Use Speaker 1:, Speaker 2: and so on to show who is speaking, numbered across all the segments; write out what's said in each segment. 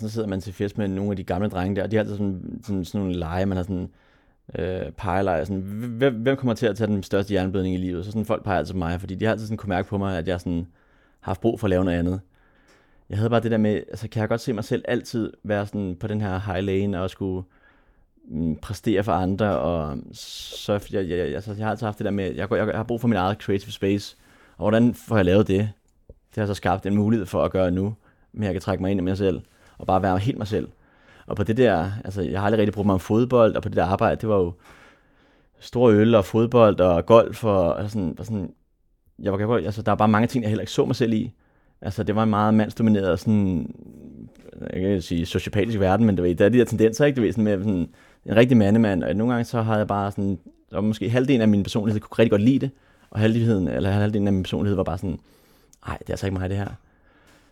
Speaker 1: Så sidder man til fest med nogle af de gamle drenge der, og de har altid sådan, sådan, sådan nogle lege, man har sådan øh, pegeleje, sådan, hvem, hvem kommer til at tage den største jernblødning i livet? Så sådan folk peger altid på mig, fordi de har altid sådan kunne mærke på mig, at jeg sådan har haft brug for at lave noget andet. Jeg havde bare det der med, altså kan jeg godt se mig selv altid være sådan på den her high lane, og skulle mm, præstere for andre, og så jeg, jeg, jeg, altså, jeg har altid haft det der med, jeg, jeg, jeg har brug for min eget creative space, og hvordan får jeg lavet det? Det har så skabt en mulighed for at gøre nu, men jeg kan trække mig ind i mig selv, og bare være helt mig selv. Og på det der, altså jeg har aldrig rigtig brugt mig om fodbold, og på det der arbejde, det var jo store øl og fodbold og golf og, og sådan, og sådan jeg var, altså, der var bare mange ting, jeg heller ikke så mig selv i. Altså, det var en meget mandsdomineret, sådan, jeg kan sige sociopatisk verden, men det var, der er de der tendenser, ikke? Det var sådan med sådan, en rigtig mandemand, og nogle gange så havde jeg bare sådan, der var måske halvdelen af min personlighed, kunne rigtig godt lide det, og halvdelen, eller halvdelen af min personlighed var bare sådan, nej, det er altså ikke mig, det her.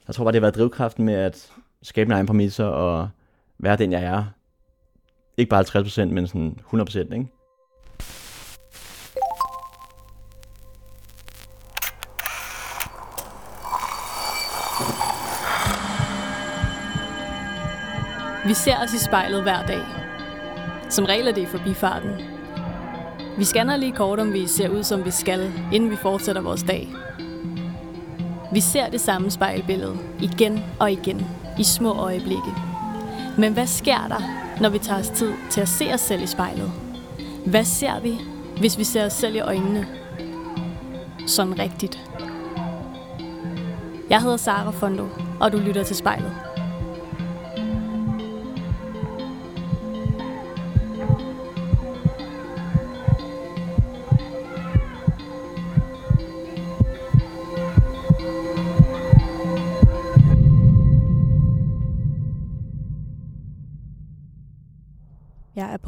Speaker 1: Jeg tror bare, det har været drivkraften med at skabe mine egne præmisser, og være den, jeg er. Ikke bare 50%, men sådan 100%, ikke?
Speaker 2: Vi ser os i spejlet hver dag. Som regel er det i forbifarten. Vi scanner lige kort, om vi ser ud, som vi skal, inden vi fortsætter vores dag. Vi ser det samme spejlbillede igen og igen i små øjeblikke. Men hvad sker der, når vi tager os tid til at se os selv i spejlet? Hvad ser vi, hvis vi ser os selv i øjnene? Sådan rigtigt. Jeg hedder Sara Fondo, og du lytter til spejlet.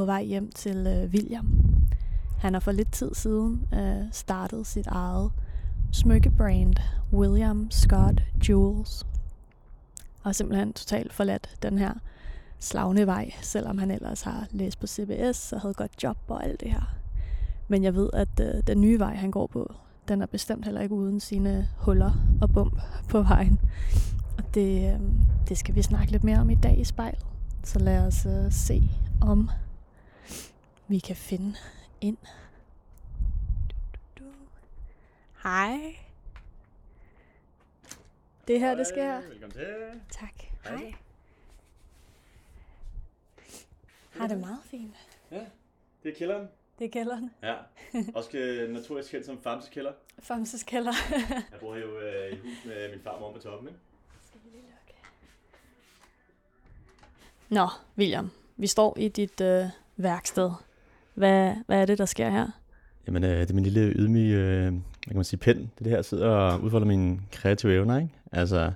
Speaker 2: Vej hjem til øh, William. Han har for lidt tid siden øh, startet sit eget smykkebrand, William Scott Jewels. Og simpelthen totalt forladt den her slagne vej, selvom han ellers har læst på CBS og havde godt job og alt det her. Men jeg ved, at øh, den nye vej, han går på, den er bestemt heller ikke uden sine huller og bump på vejen. Og det, øh, det skal vi snakke lidt mere om i dag i spejlet. Så lad os øh, se, om vi kan finde ind. Du, du, du. Hej. Det her, det sker.
Speaker 1: Velkommen til.
Speaker 2: Tak.
Speaker 1: Hej.
Speaker 2: Hej. Har det meget fint.
Speaker 1: Ja, det er kælderen.
Speaker 2: Det er kælderen.
Speaker 1: Ja, også notorisk kendt som Famses kælder.
Speaker 2: Famses kælder.
Speaker 1: Jeg bor jo øh, i hus med min far og mor på toppen, ikke?
Speaker 2: Skal vi lige lukke? Nå, William. Vi står i dit øh, værksted. Hvad, hvad er det, der sker her?
Speaker 1: Jamen, øh, det er min lille ydmyge, øh, hvad kan man sige, pen. Det det her, sidder og udfolder mine kreative evner, ikke? Altså,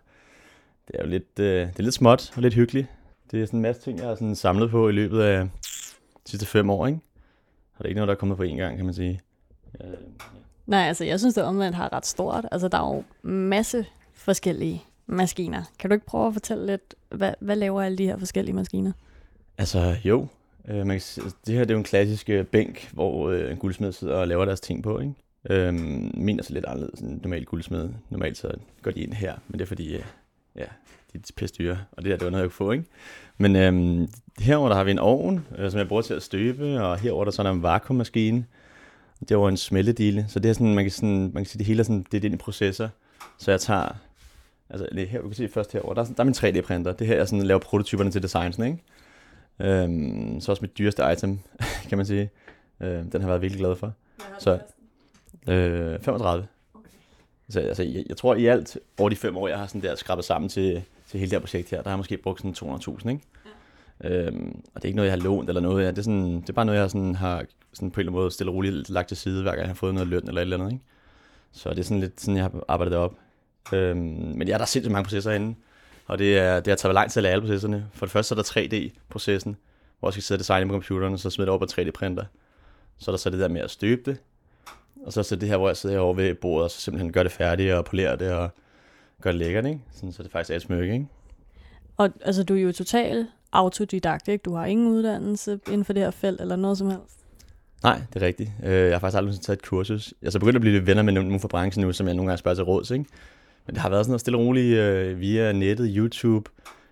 Speaker 1: det er jo lidt, øh, det er lidt småt og lidt hyggeligt. Det er sådan en masse ting, jeg har sådan samlet på i løbet af de sidste fem år, ikke? Og det er ikke noget, der er kommet på én gang, kan man sige. Øh, ja.
Speaker 2: Nej, altså jeg synes, det omvendt har ret stort. Altså der er jo masse forskellige maskiner. Kan du ikke prøve at fortælle lidt, hvad, hvad laver alle de her forskellige maskiner?
Speaker 1: Altså, jo. Øh, man kan, sige- altså, det her det er jo en klassisk øh, bænk, hvor øh, en guldsmed sidder og laver deres ting på, ikke? Øhm, min er så lidt anderledes end en normal guldsmed. Normalt så går de ind her, men det er fordi, øh, ja, de er pisse dyre, og det der, det var noget, jeg kunne få, ikke? Men øhm, herover der har vi en ovn, øh, som jeg bruger til at støbe, og herover der så er der en vakuummaskine. Det var en smeltedile, så det er sådan, man kan, sådan, man kan sige, det hele er sådan, det er ind i processer. Så jeg tager, altså det her, du kan se først herover, der, er der er min 3D-printer. Det her, jeg sådan laver prototyperne til designs, ikke? Øhm, så også mit dyreste item, kan man sige. Øhm, den har jeg været virkelig glad for. Så, øh, 35. Så altså, jeg, jeg tror i alt, over de fem år, jeg har sådan der skrabet sammen til, til hele det her projekt her, der har jeg måske brugt sådan 200.000, ikke? Øhm, og det er ikke noget, jeg har lånt eller noget. Det er, sådan, det er bare noget, jeg sådan har sådan på en eller anden måde stille og roligt lagt til side, hver gang jeg har fået noget løn eller et eller andet, ikke? Så det er sådan lidt sådan, jeg har arbejdet det op. Øhm, men ja, der er sindssygt mange processer herinde. Og det, er, det har taget lang tid at lære alle processerne. For det første så er der 3D-processen, hvor jeg skal sidde og designe på computeren, og så smide det over på 3D-printer. Så er der så det der med at støbe det. Og så er det her, hvor jeg sidder over ved bordet, og så simpelthen gør det færdigt og polerer det og gør det lækkert, ikke? Sådan, så det faktisk er et smykke, ikke?
Speaker 2: Og altså, du er jo total autodidakt, ikke? Du har ingen uddannelse inden for det her felt eller noget som helst.
Speaker 1: Nej, det er rigtigt. Øh, Jeg har faktisk aldrig taget et kursus. Jeg er så begyndt at blive lidt venner med nogen fra branchen nu, som jeg nogle gange spørger til råds, ikke? Men det har været sådan noget stille og roligt øh, via nettet, YouTube,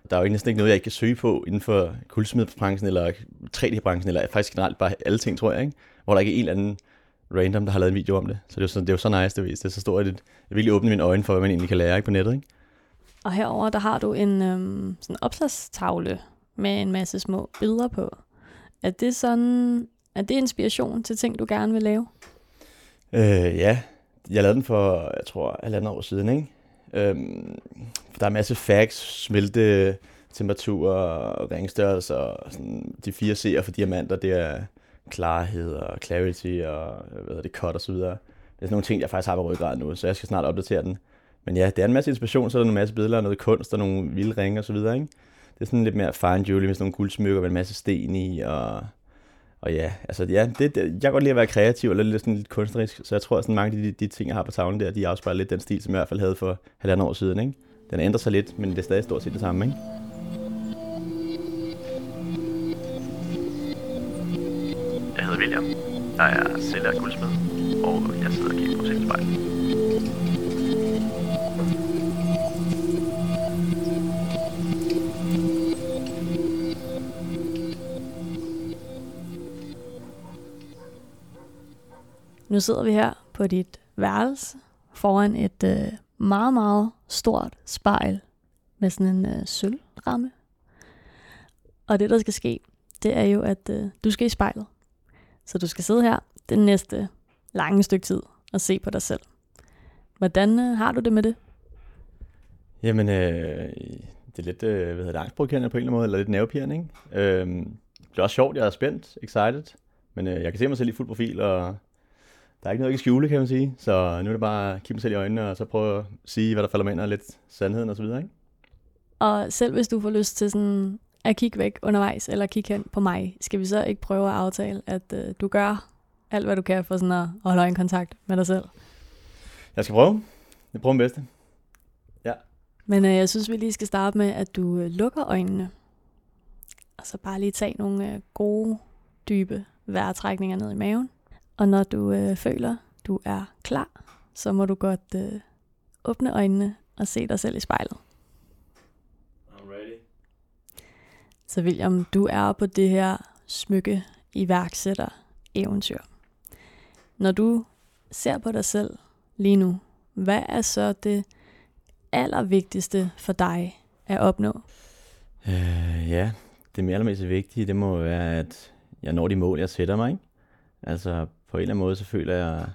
Speaker 1: Der er jo næsten ikke noget, jeg ikke kan søge på inden for guldsmedbranchen eller 3D-branchen, eller faktisk generelt bare alle ting, tror jeg, ikke? hvor der ikke er en eller anden random, der har lavet en video om det. Så det er jo så, det er jo så nice, det, det er så stort, at det virkelig åbner mine øjne for, hvad man egentlig kan lære ikke, på nettet. Ikke?
Speaker 2: Og herover der har du en øhm, sådan opslagstavle med en masse små billeder på. Er det sådan, er det inspiration til ting, du gerne vil lave?
Speaker 1: Øh, ja, jeg lavede den for, jeg tror, halvandet år siden, ikke? Øhm, der er en masse facts, smelte temperaturer, ringstørrelser, og sådan, de fire C'er for diamanter, det er klarhed og clarity og hvad hedder det, cut og så videre. Det er sådan nogle ting, jeg faktisk har på ryggraden nu, så jeg skal snart opdatere den. Men ja, det er en masse inspiration, så er der en masse billeder, noget kunst og nogle vilde ringe og så videre, ikke? Det er sådan lidt mere fine jewelry med sådan nogle guldsmykker med en masse sten i, og, og ja, altså ja, det, det, jeg kan godt lide at være kreativ og lidt, lidt, sådan lidt kunstnerisk, så jeg tror, at sådan mange af de, de ting, jeg har på tavlen der, de afspejler lidt den stil, som jeg i hvert fald havde for halvandet år siden, ikke? Den ændrer sig lidt, men det er stadig stort set det samme, ikke?
Speaker 3: Jeg hedder William. Jeg er sælger af guldsmed, og jeg sidder og kigger på sit spejl.
Speaker 2: Nu sidder vi her på dit værelse foran et øh, meget, meget stort spejl med sådan en øh, sølvramme. Og det, der skal ske, det er jo, at øh, du skal i spejlet. Så du skal sidde her den næste lange stykke tid og se på dig selv. Hvordan øh, har du det med det?
Speaker 1: Jamen, øh, det er lidt, øh, hvad hedder det, angstprovokerende på en eller anden måde, eller lidt nervepirrende, ikke? Øh, det er også sjovt, jeg er spændt, excited, men øh, jeg kan se mig selv i fuld profil, og der er ikke noget, kan skjule, kan man sige. Så nu er det bare at kigge mig selv i øjnene, og så prøve at sige, hvad der falder mig ind, og lidt sandheden og så videre, ikke?
Speaker 2: Og selv hvis du får lyst til sådan at kigge væk undervejs, eller kigge hen på mig, skal vi så ikke prøve at aftale, at øh, du gør alt, hvad du kan for sådan at, at holde øjenkontakt med dig selv?
Speaker 1: Jeg skal prøve. Jeg prøver min bedste.
Speaker 2: Men øh, jeg synes, vi lige skal starte med, at du øh, lukker øjnene. Og så bare lige tage nogle øh, gode, dybe vejrtrækninger ned i maven. Og når du øh, føler, du er klar, så må du godt øh, åbne øjnene og se dig selv i spejlet.
Speaker 1: I'm ready.
Speaker 2: Så William, du er på det her smykke iværksætter eventyr. Når du ser på dig selv lige nu, hvad er så det allervigtigste for dig at opnå?
Speaker 1: Øh, ja, det mere allermest vigtige, det må være, at jeg når de mål, jeg sætter mig. Ikke? Altså på en eller anden måde, så føler jeg,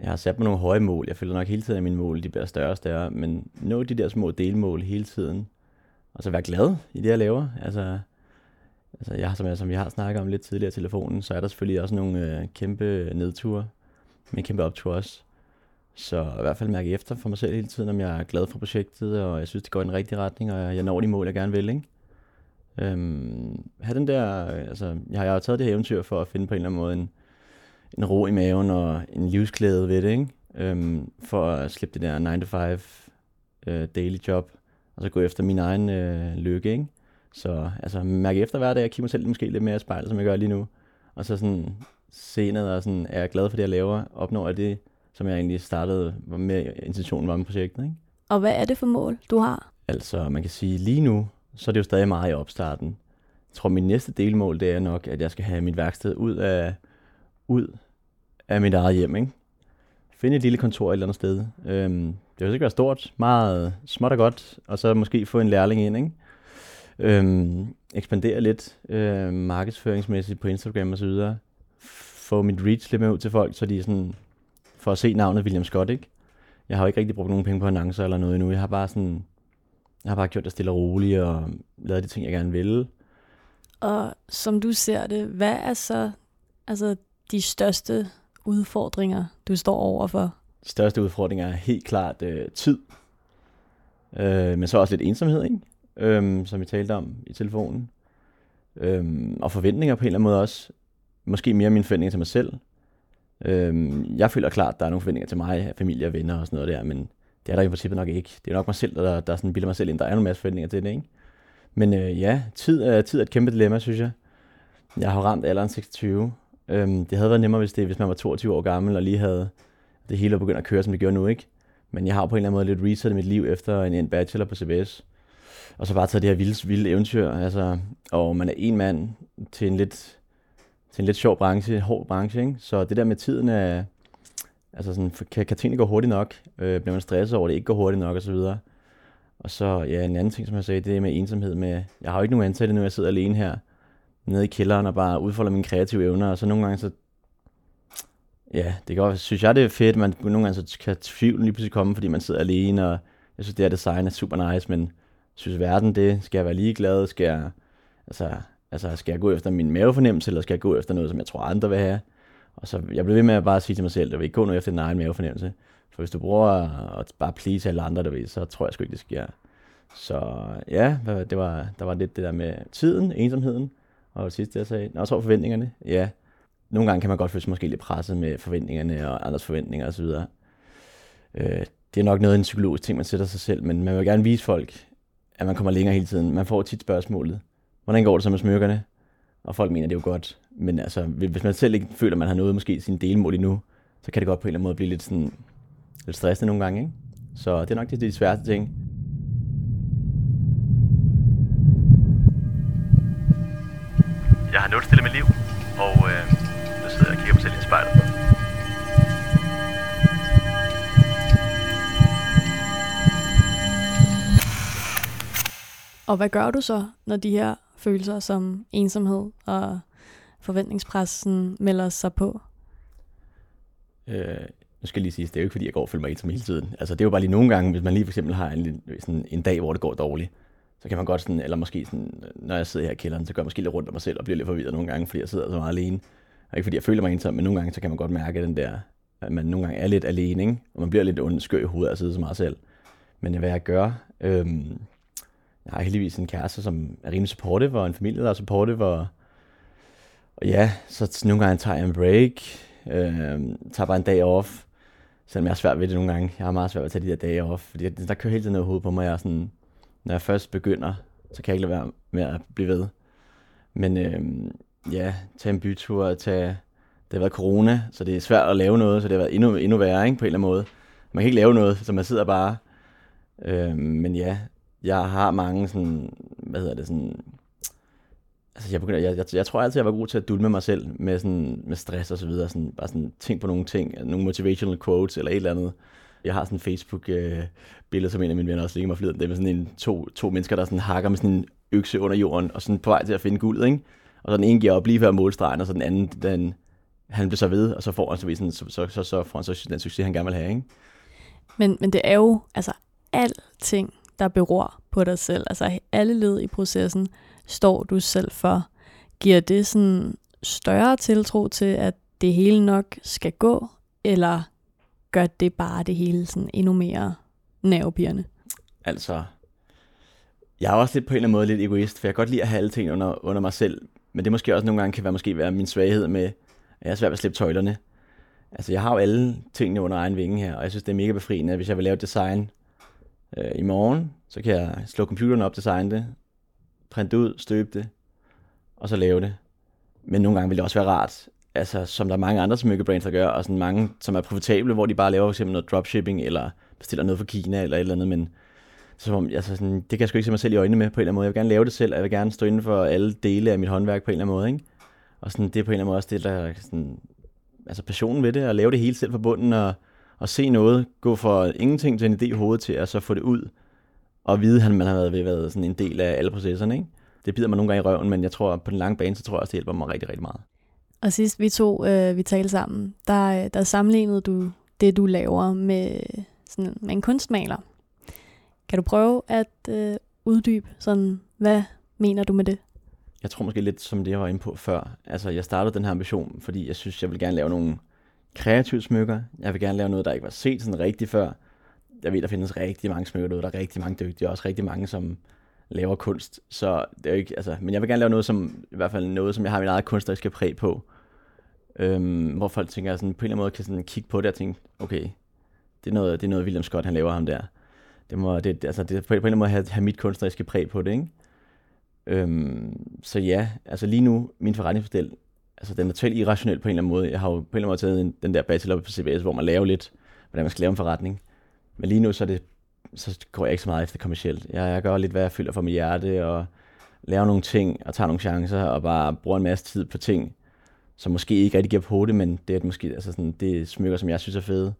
Speaker 1: jeg har sat mig nogle høje mål. Jeg føler nok hele tiden, at mine mål de bliver større og større, men nå de der små delmål hele tiden. Og så være glad i det, jeg laver. Altså, altså jeg, som, jeg, som vi har snakket om lidt tidligere i telefonen, så er der selvfølgelig også nogle øh, kæmpe nedture, men kæmpe opture også. Så i hvert fald mærke efter for mig selv hele tiden, om jeg er glad for projektet, og jeg synes, det går i den rigtige retning, og jeg når de mål, jeg gerne vil. Ikke? Øhm, have den der, øh, altså, jeg har jo taget det her eventyr for at finde på en eller anden måde en, en ro i maven og en livsglæde ved det, ikke? Øhm, for at slippe det der 9 to 5 øh, daily job, og så gå efter min egen øh, lykke, ikke? Så altså, mærke efter hver dag, jeg kigger mig selv måske lidt mere i spejlet, som jeg gør lige nu, og så sådan se ned og sådan, er jeg glad for det, jeg laver, opnår jeg det, som jeg egentlig startede med intentionen var med projektet, ikke?
Speaker 2: Og hvad er det for mål, du har?
Speaker 1: Altså, man kan sige, lige nu, så er det jo stadig meget i opstarten. Jeg tror, min næste delmål, det er nok, at jeg skal have mit værksted ud af, ud af mit eget hjem, ikke? Finde et lille kontor et eller andet sted. Øhm, det vil ikke være stort, meget småt og godt, og så måske få en lærling ind, ikke? Øhm, ekspandere lidt øh, markedsføringsmæssigt på Instagram og så videre. Få mit reach lidt mere ud til folk, så de sådan, får at se navnet William Scott, ikke? Jeg har jo ikke rigtig brugt nogen penge på annoncer eller noget endnu. Jeg har bare sådan, jeg har bare gjort det stille og roligt og lavet de ting, jeg gerne vil.
Speaker 2: Og som du ser det, hvad er så altså, de største udfordringer, du står overfor?
Speaker 1: De største udfordringer er helt klart øh, tid. Øh, men så også lidt ensomhed, ikke? Øhm, som vi talte om i telefonen. Øhm, og forventninger på en eller anden måde også. Måske mere mine forventninger til mig selv. Øhm, jeg føler klart, at der er nogle forventninger til mig, familie og venner og sådan noget der, men det er der i princippet nok ikke. Det er nok mig selv, der, der sådan bilder mig selv ind. Der er nogle masse forventninger til det, ikke? Men øh, ja, tid er, tid er et kæmpe dilemma, synes jeg. Jeg har ramt alderen 26. Øhm, det havde været nemmere, hvis, det, hvis man var 22 år gammel og lige havde det hele begyndt at køre, som det gør nu, ikke? Men jeg har på en eller anden måde lidt reset mit liv efter en, en bachelor på CBS. og så bare taget det her vilde, vilde eventyr, altså, og man er en mand til en lidt, til en lidt sjov branche, hård branche, ikke? så det der med tiden er, altså sådan, kan, kan tingene gå hurtigt nok, øh, bliver man stresset over, at det ikke går hurtigt nok, og så videre. Og så, ja, en anden ting, som jeg sagde, det er med ensomhed med, jeg har jo ikke nogen ansatte nu, jeg sidder alene her, nede i kælderen og bare udfolder mine kreative evner, og så nogle gange så, ja, det kan også, synes jeg, det er fedt, man nogle gange så kan tvivlen lige pludselig komme, fordi man sidder alene, og jeg synes, det her design er super nice, men synes verden det, skal jeg være ligeglad, skal jeg, altså, altså, skal jeg gå efter min mavefornemmelse, eller skal jeg gå efter noget, som jeg tror andre vil have? Og så jeg blev ved med at bare sige til mig selv, at jeg vil ikke gå nu efter din egen mavefornemmelse. For hvis du bruger at bare please alle andre, der ved, så tror jeg sgu ikke, det sker. Så ja, det var, der var lidt det der med tiden, ensomheden, og det sidste, jeg sagde, og så forventningerne. Ja, nogle gange kan man godt føle sig måske lidt presset med forventningerne og andres forventninger osv. Øh, det er nok noget af en psykologisk ting, man sætter sig selv, men man vil gerne vise folk, at man kommer længere hele tiden. Man får tit spørgsmålet, hvordan går det så med smykkerne? Og folk mener, det er jo godt. Men altså, hvis man selv ikke føler, at man har nået måske sin delmål endnu, så kan det godt på en eller anden måde blive lidt, sådan, lidt stressende nogle gange. Ikke? Så det er nok det, de sværeste ting.
Speaker 3: Jeg har nulstillet mit liv, og øh, nu sidder jeg og kigger på selv i spejlet.
Speaker 2: Og hvad gør du så, når de her følelser som ensomhed og forventningspressen melder sig på?
Speaker 1: Øh, nu skal jeg lige sige, det er jo ikke fordi, jeg går og føler mig ensom hele tiden. Altså, det er jo bare lige nogle gange, hvis man lige for eksempel har en, sådan en dag, hvor det går dårligt, så kan man godt sådan, eller måske sådan, når jeg sidder her i kælderen, så går jeg måske lidt rundt om mig selv og bliver lidt forvirret nogle gange, fordi jeg sidder så meget alene. Og ikke fordi jeg føler mig ensom, men nogle gange, så kan man godt mærke den der, at man nogle gange er lidt alene, ikke? og man bliver lidt ond skør i hovedet af at sidde så meget selv. Men hvad jeg gør, øhm, jeg har heldigvis en kæreste, som er rimelig supportive, og en familie, der er supportive, og, og ja, så nogle gange tager jeg en break, øhm, tager bare en dag off, selvom jeg har svært ved det nogle gange. Jeg har meget svært ved at tage de der dage off, fordi der kører hele tiden noget hoved på mig. Jeg er sådan, når jeg først begynder, så kan jeg ikke lade være med at blive ved. Men øh, ja, tage en bytur, tage, det har været corona, så det er svært at lave noget, så det har været endnu, endnu værre ikke, på en eller anden måde. Man kan ikke lave noget, så man sidder bare. Øh, men ja, jeg har mange sådan, hvad hedder det, sådan, altså jeg, begynder, jeg, jeg, jeg tror altid, jeg var god til at dulme mig selv med, sådan, med stress og så videre, sådan, bare sådan tænk på nogle ting, nogle motivational quotes eller et eller andet. Jeg har sådan en Facebook-billede, som en af mine venner også ligger mig forleden. Det er med sådan en, to, to mennesker, der sådan hakker med sådan en økse under jorden, og sådan på vej til at finde guldet, ikke? Og så den ene giver op lige før målstregen, og så den anden, den, han bliver så ved, og så får han så, sådan, så, så, så, så får han så den succes, han gerne vil have, ikke?
Speaker 2: Men, men det er jo, altså alting, der beror på dig selv, altså alle led i processen, står du selv for. Giver det sådan større tiltro til, at det hele nok skal gå, eller gør det bare det hele sådan endnu mere nervepirrende?
Speaker 1: Altså, jeg er også lidt på en eller anden måde lidt egoist, for jeg kan godt lide at have alle ting under, under mig selv, men det måske også nogle gange kan være, måske være min svaghed med, at jeg er svært ved at slippe tøjlerne. Altså, jeg har jo alle tingene under egen vinge her, og jeg synes, det er mega befriende, hvis jeg vil lave design øh, i morgen, så kan jeg slå computeren op, designe det, printe det ud, støbe det, og så lave det. Men nogle gange vil det også være rart, altså, som der er mange andre smykkebrands, der gør, og sådan mange, som er profitable, hvor de bare laver fx noget dropshipping, eller bestiller noget fra Kina, eller et eller andet, men så, altså, sådan, det kan jeg sgu ikke se mig selv i øjnene med på en eller anden måde. Jeg vil gerne lave det selv, og jeg vil gerne stå inden for alle dele af mit håndværk på en eller anden måde, ikke? Og sådan, det er på en eller anden måde også det, der sådan, altså passionen ved det, at lave det hele selv fra bunden, og, og se noget, gå fra ingenting til en idé i hovedet til, at så få det ud, og vide, at man har været, ved været sådan en del af alle processerne, ikke? Det bider mig nogle gange i røven, men jeg tror, på den lange bane, så tror jeg også, det hjælper mig rigtig, rigtig meget.
Speaker 2: Og sidst vi to, øh, vi talte sammen, der, øh, der sammenlignede du det, du laver med, sådan, med en kunstmaler. Kan du prøve at øh, uddybe, sådan, hvad mener du med det?
Speaker 1: Jeg tror måske lidt som det, jeg var inde på før. Altså, jeg startede den her ambition, fordi jeg synes, jeg vil gerne lave nogle kreative smykker. Jeg vil gerne lave noget, der ikke var set sådan rigtigt før. Jeg ved, der findes rigtig mange smykker derude. Der er rigtig mange dygtige, og også rigtig mange, som laver kunst. Så det er jo ikke, altså, men jeg vil gerne lave noget, som, i hvert fald noget, som jeg har min eget kunstneriske præg på. Øhm, hvor folk tænker, sådan, på en eller anden måde kan sådan kigge på det og tænke, okay, det er noget, det er noget William Scott, han laver ham der. Det må, det, altså, det, på en eller anden måde have, have mit kunstneriske præg på det, ikke? Øhm, så ja, altså lige nu, min forretningsmodel, altså den er totalt irrationel på en eller anden måde. Jeg har jo på en eller anden måde taget den, den der bachelor på CBS, hvor man laver lidt, hvordan man skal lave en forretning. Men lige nu så er det så går jeg ikke så meget efter kommercielt. Jeg, jeg gør lidt, hvad jeg føler for mit hjerte, og laver nogle ting, og tager nogle chancer, og bare bruger en masse tid på ting, som måske ikke rigtig giver på det, men det er måske, altså sådan, det er smykker, som jeg synes er fede.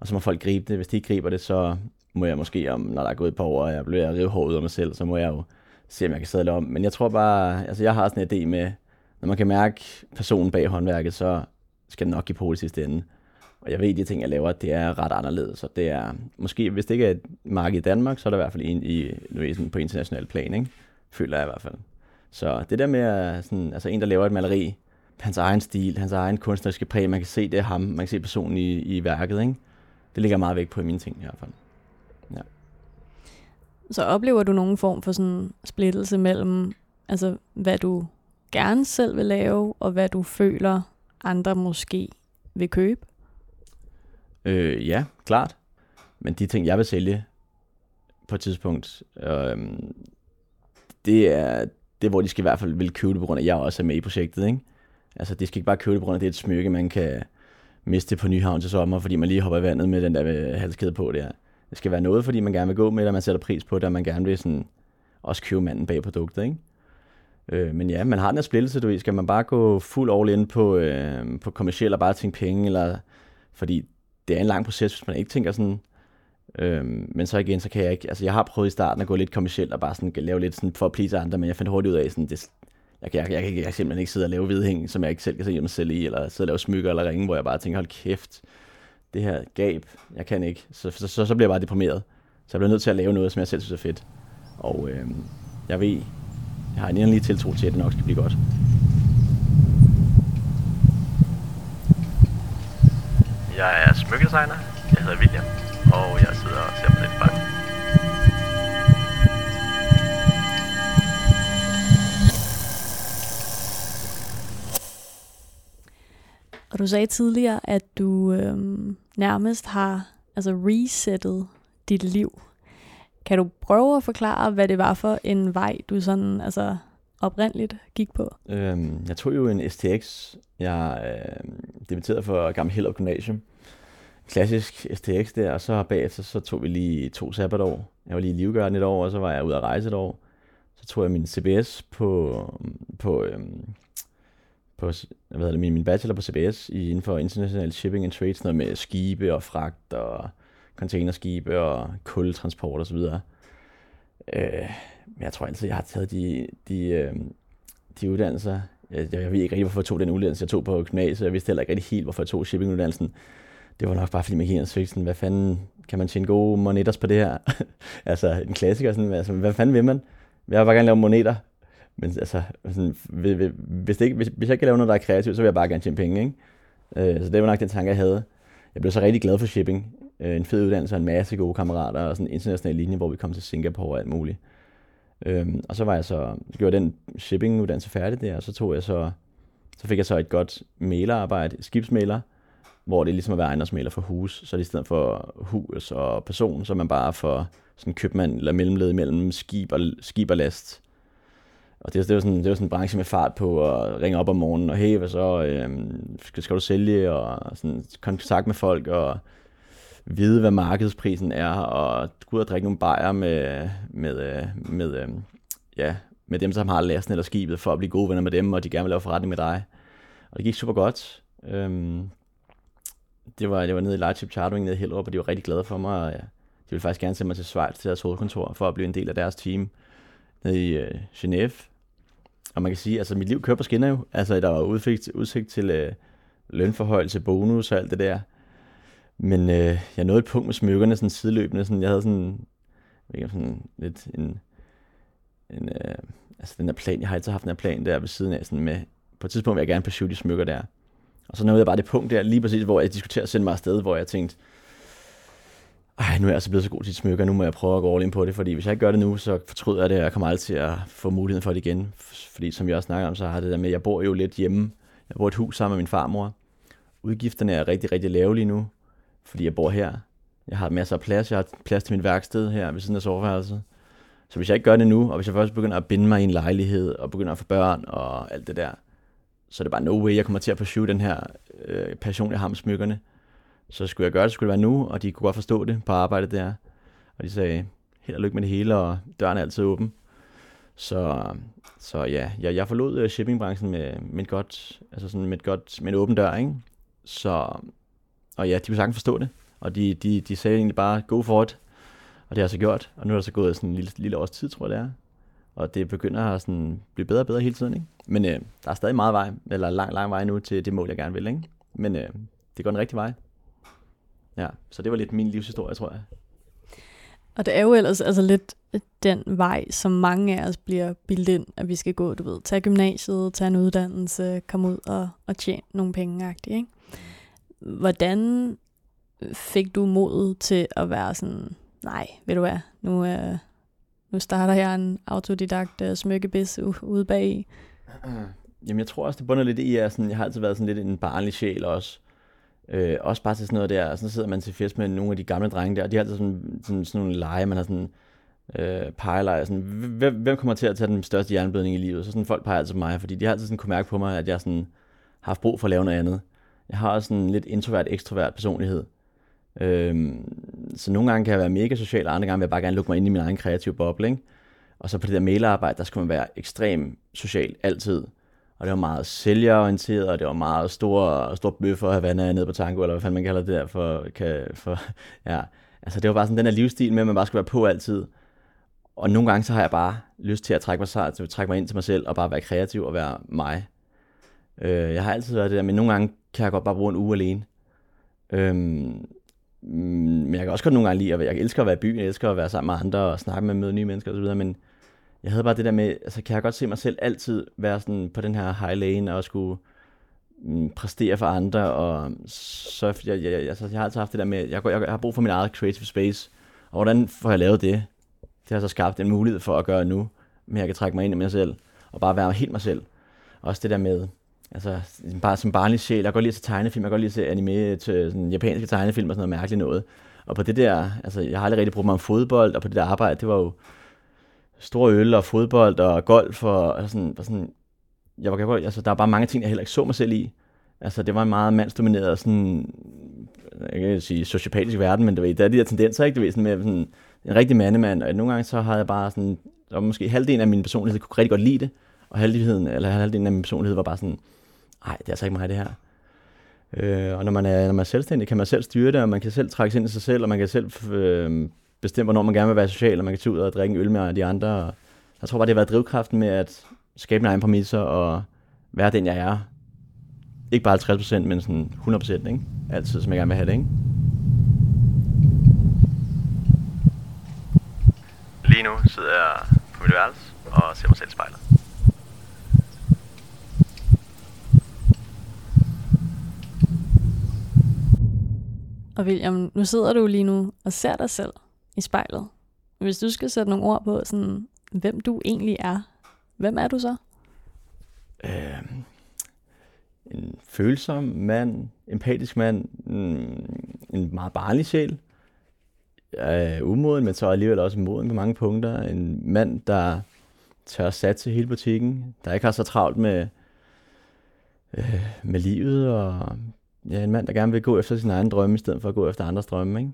Speaker 1: Og så må folk gribe det. Hvis de ikke griber det, så må jeg måske, om, når der er gået et par år, og jeg bliver rive hårdt ud af mig selv, så må jeg jo se, om jeg kan sadle om. Men jeg tror bare, altså jeg har sådan en idé med, når man kan mærke personen bag håndværket, så skal det nok give på det sidste ende. Og jeg ved, at de ting, jeg laver, det er ret anderledes. Så det er, måske, hvis det ikke er et marked i Danmark, så er der i hvert fald en i, på international plan, ikke? føler jeg i hvert fald. Så det der med, sådan, altså en, der laver et maleri, hans egen stil, hans egen kunstneriske præg, man kan se, det er ham, man kan se personen i, i værket, ikke? Det ligger meget væk på i mine ting i hvert fald. Ja.
Speaker 2: Så oplever du nogen form for sådan splittelse mellem, altså hvad du gerne selv vil lave, og hvad du føler, andre måske vil købe?
Speaker 1: Øh, ja, klart. Men de ting, jeg vil sælge på et tidspunkt, øh, det er det, hvor de skal i hvert fald vil købe det, på grund af, at jeg også er med i projektet. Ikke? Altså, de skal ikke bare købe det, på grund af, at det er et smykke, man kan miste på Nyhavn til sommer, fordi man lige hopper i vandet med den der øh, halskæde på der. Det skal være noget, fordi man gerne vil gå med det, og man sætter pris på det, og man gerne vil sådan, også købe manden bag produktet. Ikke? Øh, men ja, man har den her splittelse, du ved. Skal man bare gå fuld all in på, øh, på kommersiel og bare tænke penge, eller, fordi det er en lang proces, hvis man ikke tænker sådan, Øhm, men så igen, så kan jeg ikke, altså jeg har prøvet i starten at gå lidt kommersielt og bare sådan lave lidt sådan for at please andre, men jeg fandt hurtigt ud af sådan, det, jeg, jeg, jeg, jeg, jeg kan simpelthen ikke sidde og lave hvidhæng, som jeg ikke selv kan se mig selv i, eller sidde og lave smykker eller ringe, hvor jeg bare tænker, hold kæft, det her gab, jeg kan ikke. Så, så, så, så bliver jeg bare deprimeret. Så jeg bliver nødt til at lave noget, som jeg selv synes er fedt. Og øhm, jeg ved, jeg har en endelig tiltro til, at det nok skal blive godt.
Speaker 3: Jeg er smykkedesigner. Jeg hedder William og jeg sidder og ser på Netflix.
Speaker 2: Og du sagde tidligere, at du øhm, nærmest har altså resettet dit liv. Kan du prøve at forklare, hvad det var for en vej, du sådan altså oprindeligt gik på?
Speaker 1: Øhm, jeg tog jo en STX. Jeg øh, debuterede for Gamle Hellup Gymnasium klassisk STX der, og så bagefter så tog vi lige to sabbatår. Jeg var lige i Livgarden et år, og så var jeg ude at rejse et år. Så tog jeg min CBS på, på, øhm, på hvad hedder det, min, min bachelor på CBS i, inden for international shipping and trade, sådan noget med skibe og fragt og containerskibe og kultransport og så videre. Øh, men jeg tror altid, jeg har taget de, de, øh, de uddannelser. Jeg, jeg ved ikke rigtig, hvorfor jeg tog den uddannelse, jeg tog på gymnasiet. Jeg vidste heller ikke rigtig helt, hvorfor jeg tog shippinguddannelsen det var nok bare fordi, man gik ind sådan, hvad fanden, kan man tjene gode moneter på det her? altså en klassiker, sådan, altså, hvad fanden vil man? Jeg vil bare gerne lave moneter. Men altså, sådan, hvis, det ikke, hvis, hvis jeg ikke kan lave noget, der er kreativt, så vil jeg bare gerne tjene penge. Ikke? Øh, så det var nok den tanke, jeg havde. Jeg blev så rigtig glad for shipping. Øh, en fed uddannelse og en masse gode kammerater og sådan en international linje, hvor vi kom til Singapore og alt muligt. Øhm, og så var jeg så, gjorde den shipping uddannelse færdig der, og så tog jeg så, så fik jeg så et godt mailerarbejde, skibsmailer, hvor det er ligesom at være ejendomsmaler for hus, så er det i stedet for hus og person, så er man bare for sådan købmand eller mellemled mellem skib og, skib og last. Og det, det, var sådan, det var sådan en branche med fart på at ringe op om morgenen, og hey, hvad så, øhm, skal, skal du sælge, og sådan kontakt med folk, og vide, hvad markedsprisen er, og gå ud og drikke nogle bajer med, med, øh, med, øh, ja, med dem, som har lasten eller skibet, for at blive gode venner med dem, og de gerne vil lave forretning med dig. Og det gik super godt. Øhm, det var, det var nede i Lightship Chartering nede i Hellerup, og de var rigtig glade for mig, og ja, de ville faktisk gerne sende mig til Schweiz til deres hovedkontor, for at blive en del af deres team nede i øh, Genève. Og man kan sige, altså mit liv kører på skinner jo. Altså der var udsigt, udsigt til øh, lønforhøjelse, bonus og alt det der. Men øh, jeg nåede et punkt med smykkerne sådan sideløbende. Sådan, jeg havde sådan, ikke, sådan lidt en, en øh, altså den der plan, jeg har altid haft den her plan der ved siden af, sådan med, på et tidspunkt vil jeg gerne på de smykker der. Og så nåede jeg bare det punkt der, lige præcis, hvor jeg diskuterede at sende mig afsted, hvor jeg tænkte, ej, nu er jeg altså blevet så god til smykker, nu må jeg prøve at gå all in på det, fordi hvis jeg ikke gør det nu, så fortryder jeg det, og jeg kommer aldrig til at få muligheden for det igen. Fordi som jeg også snakker om, så har det der med, at jeg bor jo lidt hjemme. Jeg bor i et hus sammen med min farmor. Udgifterne er rigtig, rigtig lave lige nu, fordi jeg bor her. Jeg har masser af plads. Jeg har plads til mit værksted her ved siden af soveværelset. Så hvis jeg ikke gør det nu, og hvis jeg først begynder at binde mig i en lejlighed, og begynder at få børn og alt det der, så er det bare no way, jeg kommer til at pursue den her øh, passion, jeg har med smykkerne. Så skulle jeg gøre det, skulle det være nu, og de kunne godt forstå det på arbejdet der. Og de sagde, held og lykke med det hele, og døren er altid åben. Så, så ja, jeg, jeg forlod øh, shippingbranchen med, med, et godt, altså sådan med, et godt, med en åben dør, ikke? Så, og ja, de kunne sagtens forstå det. Og de, de, de sagde egentlig bare, go for it. Og det har jeg så gjort. Og nu er der så gået sådan en lille, lille års tid, tror jeg det er. Og det begynder at sådan blive bedre og bedre hele tiden. Ikke? Men øh, der er stadig meget vej, eller lang, lang vej nu til det mål, jeg gerne vil. Ikke? Men øh, det går den rigtige vej. Ja, så det var lidt min livshistorie, tror jeg.
Speaker 2: Og det er jo ellers altså lidt den vej, som mange af os bliver bildt ind, at vi skal gå, du ved, tage gymnasiet, tage en uddannelse, komme ud og, og tjene nogle penge, ikke? Hvordan øh, fik du modet til at være sådan, nej, ved du hvad, nu, øh, nu starter jeg en autodidakt øh, smykkebis ude bag
Speaker 1: Jamen jeg tror også, det bunder lidt i, at sådan, jeg har altid været sådan lidt en barnlig sjæl også. Øh, også bare til sådan noget der, så sidder man til fest med nogle af de gamle drenge der, og de har altid sådan, sådan, sådan nogle lege, man har sådan øh, pejeleje, sådan, hvem, hvem kommer til at tage den største jernblødning i livet? Så sådan folk peger altid på mig, fordi de har altid sådan kunne mærke på mig, at jeg sådan har haft brug for at lave noget andet. Jeg har også en lidt introvert, ekstrovert personlighed. Øhm, så nogle gange kan jeg være mega social, og andre gange vil jeg bare gerne lukke mig ind i min egen kreative boble. Ikke? Og så på det der mailarbejde, der skulle man være ekstrem social altid. Og det var meget sælgerorienteret, og det var meget store, store bøffer af vand nede på tango, eller hvad fanden man kalder det der for, kan, for ja. Altså det var bare sådan den der livsstil med, at man bare skulle være på altid. Og nogle gange så har jeg bare lyst til at trække mig, sig, til at trække mig ind til mig selv, og bare være kreativ og være mig. Øh, jeg har altid været det der, men nogle gange kan jeg godt bare bruge en uge alene. Øhm, mm, men jeg kan også godt nogle gange lide, at jeg elsker at være i byen, jeg elsker at være sammen med andre og snakke med, møde nye mennesker osv., men jeg havde bare det der med, altså kan jeg godt se mig selv altid være sådan på den her high lane og skulle mm, præstere for andre, og så jeg, jeg, jeg, altså, jeg har altid haft det der med, jeg, jeg, jeg har brug for min eget creative space, og hvordan får jeg lavet det? Det har så skabt en mulighed for at gøre nu, men jeg kan trække mig ind i mig selv, og bare være helt mig selv. Også det der med, altså bare som barnlig sjæl, jeg kan godt lide at se tegnefilm, jeg kan godt lide at se anime til sådan japanske tegnefilm og sådan noget mærkeligt noget. Og på det der, altså jeg har aldrig rigtig brugt mig om fodbold, og på det der arbejde, det var jo, store øl og fodbold og golf og, og sådan, og sådan jeg var, altså, der er bare mange ting, jeg heller ikke så mig selv i. Altså, det var en meget mandsdomineret, sådan, jeg kan sige, sociopatisk verden, men det var, der er de der tendenser, ikke? Det ved, sådan med sådan, en rigtig mandemand, og nogle gange så havde jeg bare sådan, der var måske halvdelen af min personlighed, kunne rigtig godt lide det, og halvdelen, eller halvdelen af min personlighed var bare sådan, nej, det er altså ikke mig, det her. Øh, og når man, er, når man er selvstændig, kan man selv styre det, og man kan selv trække sig ind i sig selv, og man kan selv øh, bestemme, hvornår man gerne vil være social, og man kan tage ud og drikke en øl med de andre. Og jeg tror bare, det har været drivkraften med at skabe mine egne præmisser og være den, jeg er. Ikke bare 50%, men sådan 100%, ikke? Altid, som jeg gerne vil have det, ikke?
Speaker 3: Lige nu sidder jeg på mit værelse og ser mig selv i spejlet.
Speaker 2: Og William, nu sidder du lige nu og ser dig selv i spejlet. Hvis du skal sætte nogle ord på, sådan, hvem du egentlig er, hvem er du så?
Speaker 1: Øh, en følsom mand, empatisk mand, en meget barnlig sjæl, er umoden, men så alligevel også moden på mange punkter. En mand, der tør satse hele butikken, der ikke har så travlt med, øh, med livet, og ja, en mand, der gerne vil gå efter sin egen drømme, i stedet for at gå efter andres drømme. Ikke?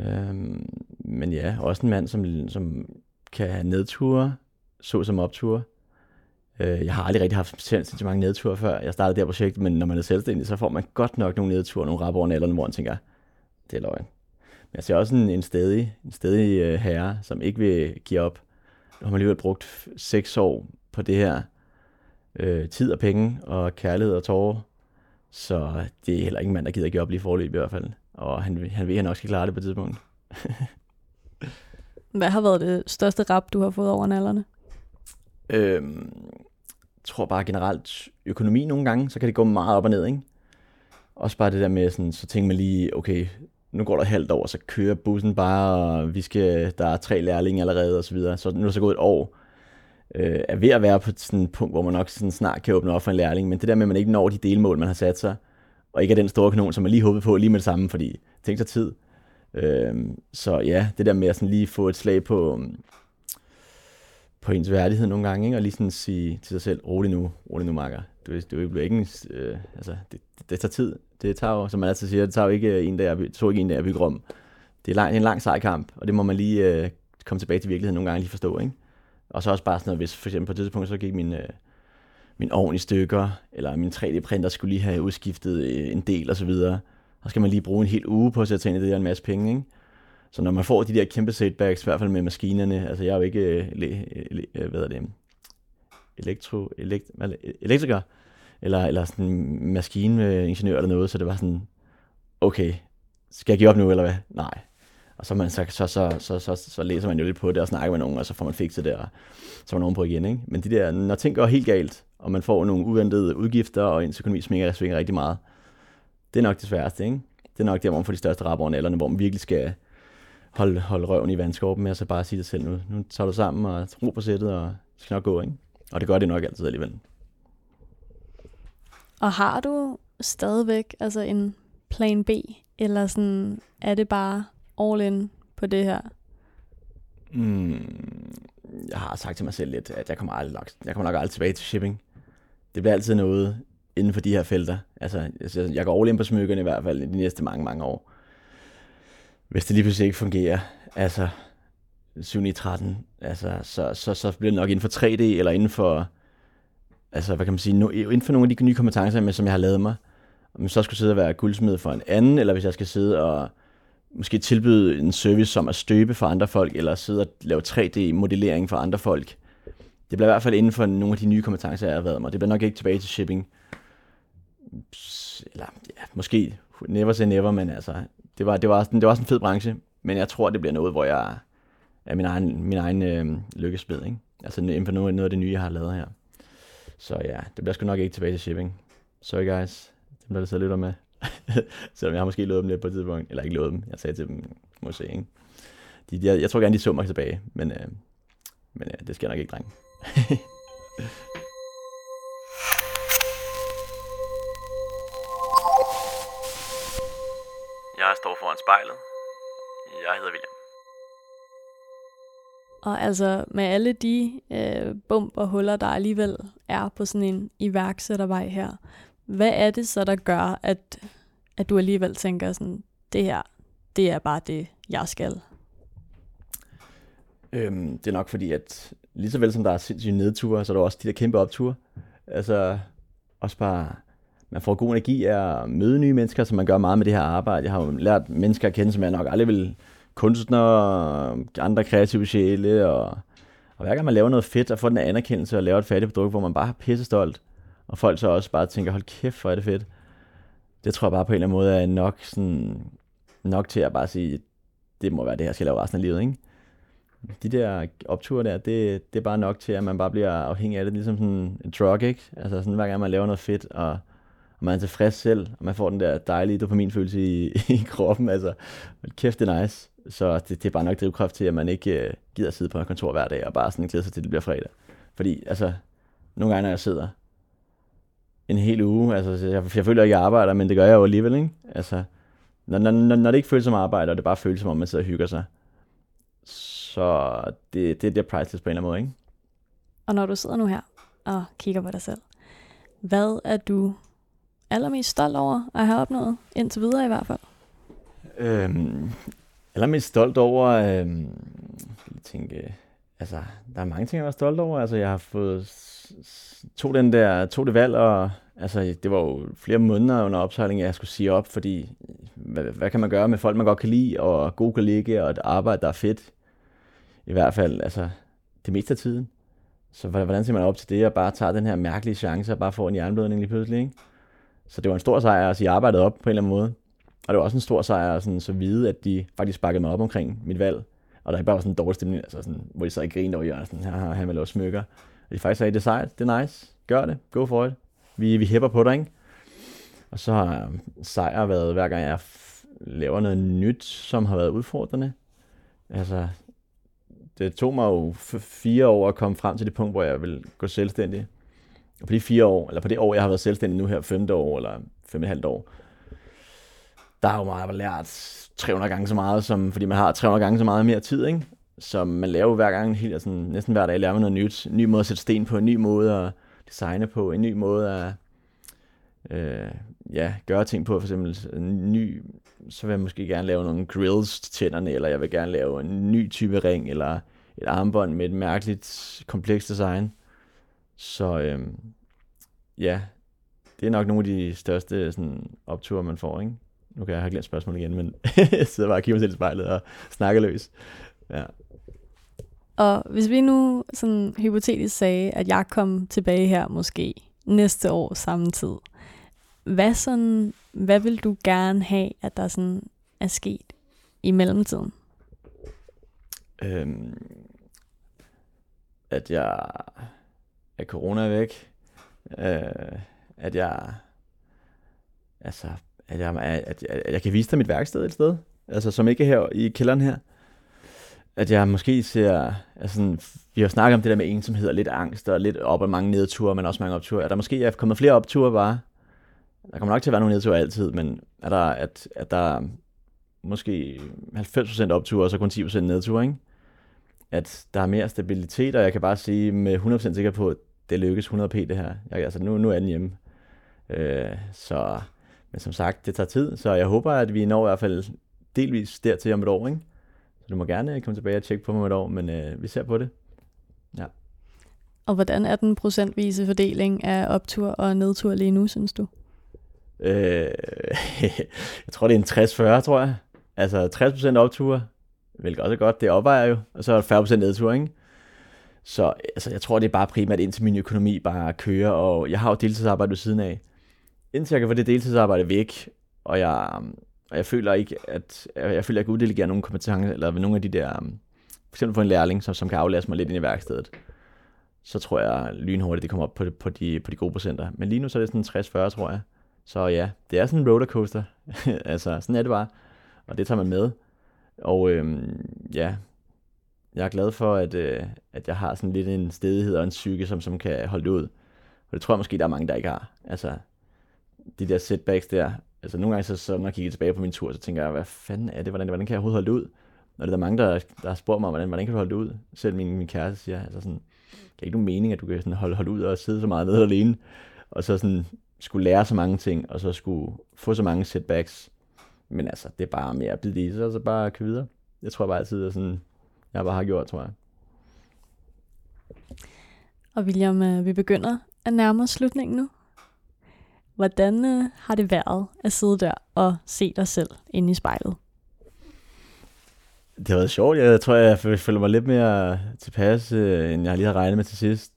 Speaker 1: Øhm, men ja, også en mand, som, som kan have nedture, så som opture. Øh, jeg har aldrig rigtig haft til mange nedture før jeg startede det her projekt, men når man er selvstændig, så får man godt nok nogle nedture, nogle rap over nælderne, hvor man tænker, det er løgn. Men jeg ser også en, en stedig, en stedig øh, herre, som ikke vil give op. Nu har man alligevel brugt seks år på det her. Øh, tid og penge og kærlighed og tårer. Så det er heller ikke en mand, der gider give op lige forløb i hvert fald og han, han ved, at han nok skal klare det på et tidspunkt.
Speaker 2: Hvad har været det største rap, du har fået over nallerne?
Speaker 1: Øhm, jeg tror bare generelt økonomi nogle gange, så kan det gå meget op og ned, ikke? Også bare det der med, sådan, så tænker man lige, okay, nu går der halvt år, så kører bussen bare, og vi skal, der er tre lærlinge allerede, og så videre. Så nu er det så gået et år, øh, er ved at være på sådan et punkt, hvor man nok sådan snart kan åbne op for en lærling, men det der med, at man ikke når de delmål, man har sat sig, og ikke er den store kanon, som man lige håbede på lige med det samme, fordi tænk sig tid. Øh, så ja, det der med at sådan lige få et slag på, øh, på ens værdighed nogle gange, ikke? og lige sådan sige til sig selv, rolig nu, rolig nu, makker. Du, du bliver ikke, øh, altså, det, det, det, tager tid. Det tager jo, som man altid siger, det tager jo ikke en dag, det tog ikke en dag at bygge rum. det er, lang, det er en lang sej kamp, og det må man lige øh, komme tilbage til virkeligheden nogle gange lige forstå, ikke? Og så også bare sådan noget, hvis for eksempel på et tidspunkt, så gik min, øh, min ovn i stykker, eller min 3D-printer skulle lige have udskiftet øh, en del og så videre. Så skal man lige bruge en hel uge på at sætte ind i det der en masse penge, ikke? Så når man får de der kæmpe setbacks, i hvert fald med maskinerne, altså jeg er jo ikke, øh, øh, øh hvad er det, elektro, elekt, elektriker, eller, eller sådan maskiningeniør eller noget, så det var sådan, okay, skal jeg give op nu, eller hvad? Nej. Og så, man, så, så, så, så, så, så læser man jo lidt på det og snakker med nogen, og så får man fikset det, og så er man på igen. Ikke? Men de der, når ting går helt galt, og man får nogle uventede udgifter, og ens økonomi svinger, svinger rigtig meget, det er nok det sværeste. Ikke? Det er nok der, hvor man får de største rapper over nallerne, hvor man virkelig skal holde, holde røven i vandskorpen med, og så bare sige det selv nu. Nu tager du sammen og ro på sættet, og det skal nok gå. Ikke? Og det gør det nok altid alligevel.
Speaker 2: Og har du stadigvæk altså en plan B, eller sådan, er det bare all in på det her?
Speaker 1: Mm, jeg har sagt til mig selv lidt, at jeg kommer, aldrig, jeg kommer nok aldrig tilbage til shipping. Det bliver altid noget inden for de her felter. Altså, jeg går all in på smykkerne i hvert fald de næste mange, mange år. Hvis det lige pludselig ikke fungerer, altså 7 13, altså, så, så, så bliver det nok inden for 3D, eller inden for, altså, hvad kan man sige, no, inden for nogle af de nye kompetencer, som jeg har lavet mig. Om jeg så skulle sidde og være guldsmed for en anden, eller hvis jeg skal sidde og måske tilbyde en service som at støbe for andre folk, eller sidde og lave 3D-modellering for andre folk. Det bliver i hvert fald inden for nogle af de nye kompetencer, jeg har været mig. Det bliver nok ikke tilbage til shipping. Eller ja, måske never say never, men altså, det var, det var, det var også en fed branche. Men jeg tror, det bliver noget, hvor jeg er min egen, min egen øh, lykkespil, ikke? Altså inden for noget, noget af det nye, jeg har lavet her. Så ja, det bliver sgu nok ikke tilbage til shipping. Sorry guys, det bliver sidder og lytter med. Selvom jeg har måske lovet dem lidt på et tidspunkt. Eller ikke lovet dem. Jeg sagde til dem, må se, ikke? De, jeg, jeg tror gerne, de så mig tilbage. Men, øh, men øh, det skal jeg nok ikke, drenge.
Speaker 3: jeg står foran spejlet. Jeg hedder William.
Speaker 2: Og altså med alle de øh, bump og huller, der alligevel er på sådan en iværksættervej her, hvad er det så, der gør, at, at du alligevel tænker sådan, det her, det er bare det, jeg skal?
Speaker 1: Øhm, det er nok fordi, at lige så vel som der er sindssyge nedture, så er der også de der kæmpe opture. Altså, også bare, man får god energi af at møde nye mennesker, som man gør meget med det her arbejde. Jeg har jo lært mennesker at kende, som jeg nok aldrig vil kunstnere, andre kreative sjæle, og, og hver gang man laver noget fedt, og får den anerkendelse og laver et færdigt produkt, hvor man bare er pisse stolt, og folk så også bare tænker, hold kæft, hvor er det fedt. Det tror jeg bare på en eller anden måde er nok, sådan, nok til at bare sige, det må være det, jeg skal lave resten af livet, ikke? De der opture der, det, det er bare nok til, at man bare bliver afhængig af det, ligesom sådan en drug, ikke? Altså sådan, hver gang man laver noget fedt, og, og man er tilfreds selv, og man får den der dejlige dopaminfølelse i, i kroppen, altså, kæft, det er nice. Så det, det er bare nok drivkraft til, at man ikke øh, gider sidde på et kontor hver dag, og bare sådan glæder sig til, at det bliver fredag. Fordi, altså, nogle gange, når jeg sidder en hel uge. Altså, jeg, jeg føler ikke, jeg arbejder, men det gør jeg jo alligevel, ikke? Altså, når, når, når det ikke føles som arbejde, og det bare føles som om, man sidder og hygger sig, så det, det, det er priceless på en eller anden måde, ikke?
Speaker 2: Og når du sidder nu her og kigger på dig selv, hvad er du allermest stolt over at have opnået, indtil videre i hvert fald?
Speaker 1: Øhm, allermest stolt over, øhm, jeg tænke, altså, der er mange ting, jeg er stolt over. Altså, jeg har fået tog den der, tog det valg, og altså, det var jo flere måneder under opsejling, jeg skulle sige op, fordi hvad, hvad kan man gøre med folk, man godt kan lide, og gode kollegaer, og et arbejde, der er fedt. I hvert fald, altså, det meste af tiden. Så hvordan ser man op til det, og bare tager den her mærkelige chance, og bare får en jernblødning lige pludselig, ikke? Så det var en stor sejr altså, at sige arbejdet op på en eller anden måde. Og det var også en stor sejr sådan, så vide, at de faktisk bakkede mig op omkring mit valg. Og der er bare var sådan en dårlig stemning, altså sådan, hvor de så ikke grinede over hjørnet, sådan, her, han vil lave smykker. Og de faktisk sagde, det er sejt, det er nice, gør det, go for it. Vi, vi hæpper på dig, ikke? Og så har um, sejr været, hver gang jeg laver noget nyt, som har været udfordrende. Altså, det tog mig jo fire år at komme frem til det punkt, hvor jeg vil gå selvstændig. Og på de fire år, eller på det år, jeg har været selvstændig nu her, femte år, eller fem og halvt år, der har jo meget lært 300 gange så meget, som, fordi man har 300 gange så meget mere tid, ikke? Så man laver hver gang, helt, altså, næsten hver dag, lærer man noget nyt. En ny måde at sætte sten på, en ny måde at designe på, en ny måde at øh, ja, gøre ting på. For eksempel en ny, så vil jeg måske gerne lave nogle grills til tænderne, eller jeg vil gerne lave en ny type ring, eller et armbånd med et mærkeligt, komplekst design. Så øh, ja, det er nok nogle af de største sådan, opture, man får, ikke? Nu kan jeg have glemt spørgsmål igen, men jeg sidder bare og kigger mig selv i spejlet og snakker løs. Ja.
Speaker 2: Og hvis vi nu sådan hypotetisk sagde, at jeg kom tilbage her måske næste år samme tid, hvad, sådan, hvad vil du gerne have, at der sådan er sket i mellemtiden?
Speaker 1: Øhm, at jeg at corona er væk, øh, at jeg altså at jeg, at, jeg, at jeg kan vise dig mit værksted et sted, altså som ikke er her i kælderen her. At jeg måske ser, altså vi har snakket om det der med ensomhed og lidt angst og lidt op og mange nedture, men også mange opture. Er der måske er kommet flere opture bare? Der kommer nok til at være nogle nedture altid, men er der, at, at der måske 90% opture og så kun 10% nedture, ikke? At der er mere stabilitet, og jeg kan bare sige med 100% sikker på, at det lykkes 100p det her. Jeg, altså nu, nu er den hjemme. Øh, så men som sagt, det tager tid, så jeg håber, at vi når i hvert fald delvis dertil om et år. Ikke? Så du må gerne komme tilbage og tjekke på mig om et år, men øh, vi ser på det. Ja.
Speaker 2: Og hvordan er den procentvise fordeling af optur og nedtur lige nu, synes du?
Speaker 1: Øh, jeg tror, det er en 60-40, tror jeg. Altså 60% optur, hvilket også er godt, det opvejer jo, og så er 40% nedtur, ikke? Så altså, jeg tror, det er bare primært indtil min økonomi bare kører, og jeg har jo deltidsarbejde ved siden af indtil jeg kan få det deltidsarbejde væk, og jeg, um, og jeg føler ikke, at jeg, jeg føler, at jeg kan uddelegere nogen kompetencer, eller nogle af de der, um, for eksempel få en lærling, som, som kan aflæse mig lidt ind i værkstedet, så tror jeg lynhurtigt, det kommer op på, på, de, på de gode procenter. Men lige nu så er det sådan 60-40, tror jeg. Så ja, det er sådan en rollercoaster. altså, sådan er det bare. Og det tager man med. Og øhm, ja, jeg er glad for, at, øh, at jeg har sådan lidt en stedighed og en psyke, som, som kan holde det ud. Og det tror jeg måske, der er mange, der ikke har. Altså, de der setbacks der, altså nogle gange, så, så når jeg kigger tilbage på min tur, så tænker jeg, hvad fanden er det, hvordan, hvordan kan jeg overhovedet holde det ud? Og det er der mange, der, der har spurgt mig, hvordan, hvordan kan du holde det ud? Selv min, min kæreste siger, altså sådan, det er ikke nogen mening, at du kan sådan holde, holde ud og sidde så meget nede alene, og så sådan skulle lære så mange ting, og så skulle få så mange setbacks. Men altså, det er bare mere at bide i sig, og så bare køre videre. Jeg tror bare altid, at sådan, jeg bare har gjort, tror jeg.
Speaker 2: Og William, øh, vi begynder at nærme os slutningen nu. Hvordan øh, har det været at sidde der og se dig selv inde i spejlet?
Speaker 1: Det har været sjovt. Jeg tror, jeg føler mig lidt mere tilpas, øh, end jeg lige har regnet med til sidst.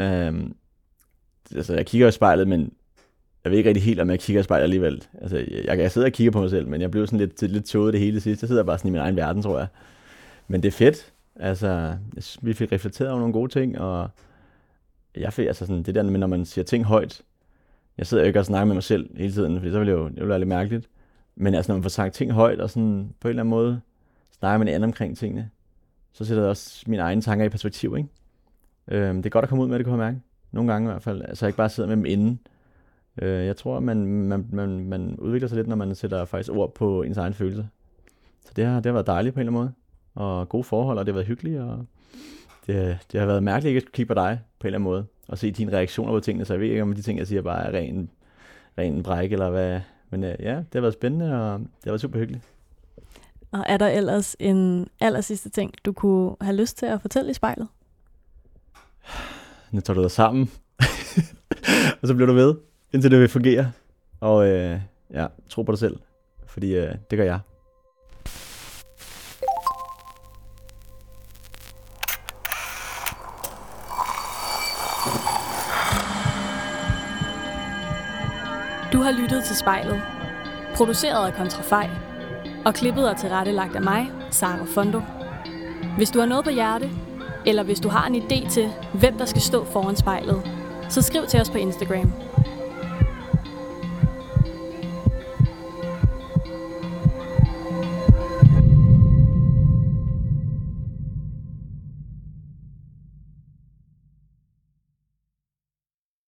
Speaker 1: Um, altså, jeg kigger i spejlet, men jeg ved ikke rigtig helt, om jeg kigger i spejlet alligevel. Altså, jeg, jeg sidde og kigge på mig selv, men jeg blev sådan lidt, lidt tåget det hele sidst. Jeg sidder bare sådan i min egen verden, tror jeg. Men det er fedt. Altså, vi fik reflekteret over nogle gode ting, og jeg fik altså sådan, det der med, når man siger ting højt, jeg sidder jo ikke og snakker med mig selv hele tiden, fordi så ville det jo det ville være lidt mærkeligt. Men altså, når man får sagt ting højt, og sådan på en eller anden måde snakker med en anden omkring tingene, så sætter det også mine egne tanker i perspektiv, ikke? Øhm, det er godt at komme ud med det, kan jeg mærke. Nogle gange i hvert fald. Altså, ikke bare sidde med dem inden. Øh, jeg tror, man, man, man, man udvikler sig lidt, når man sætter faktisk ord på ens egen følelser. Så det har, det har været dejligt på en eller anden måde. Og gode forhold, og det har været hyggeligt, og det, det har været mærkeligt ikke at kigge på dig på en eller anden måde og se dine reaktioner på tingene, så jeg ved ikke, om de ting, jeg siger, bare er ren, ren bræk, eller hvad. Men øh, ja, det har været spændende, og det har været super hyggeligt.
Speaker 2: Og er der ellers en aller sidste ting, du kunne have lyst til at fortælle i spejlet?
Speaker 1: Nu tager du dig sammen, og så bliver du ved, indtil det vil fungere. Og øh, ja, tro på dig selv, fordi øh, det gør jeg.
Speaker 2: Du har lyttet til spejlet. Produceret af Kontrafej. Og klippet og tilrettelagt af mig, Sara Fondo. Hvis du har noget på hjerte, eller hvis du har en idé til, hvem der skal stå foran spejlet, så skriv til os på Instagram.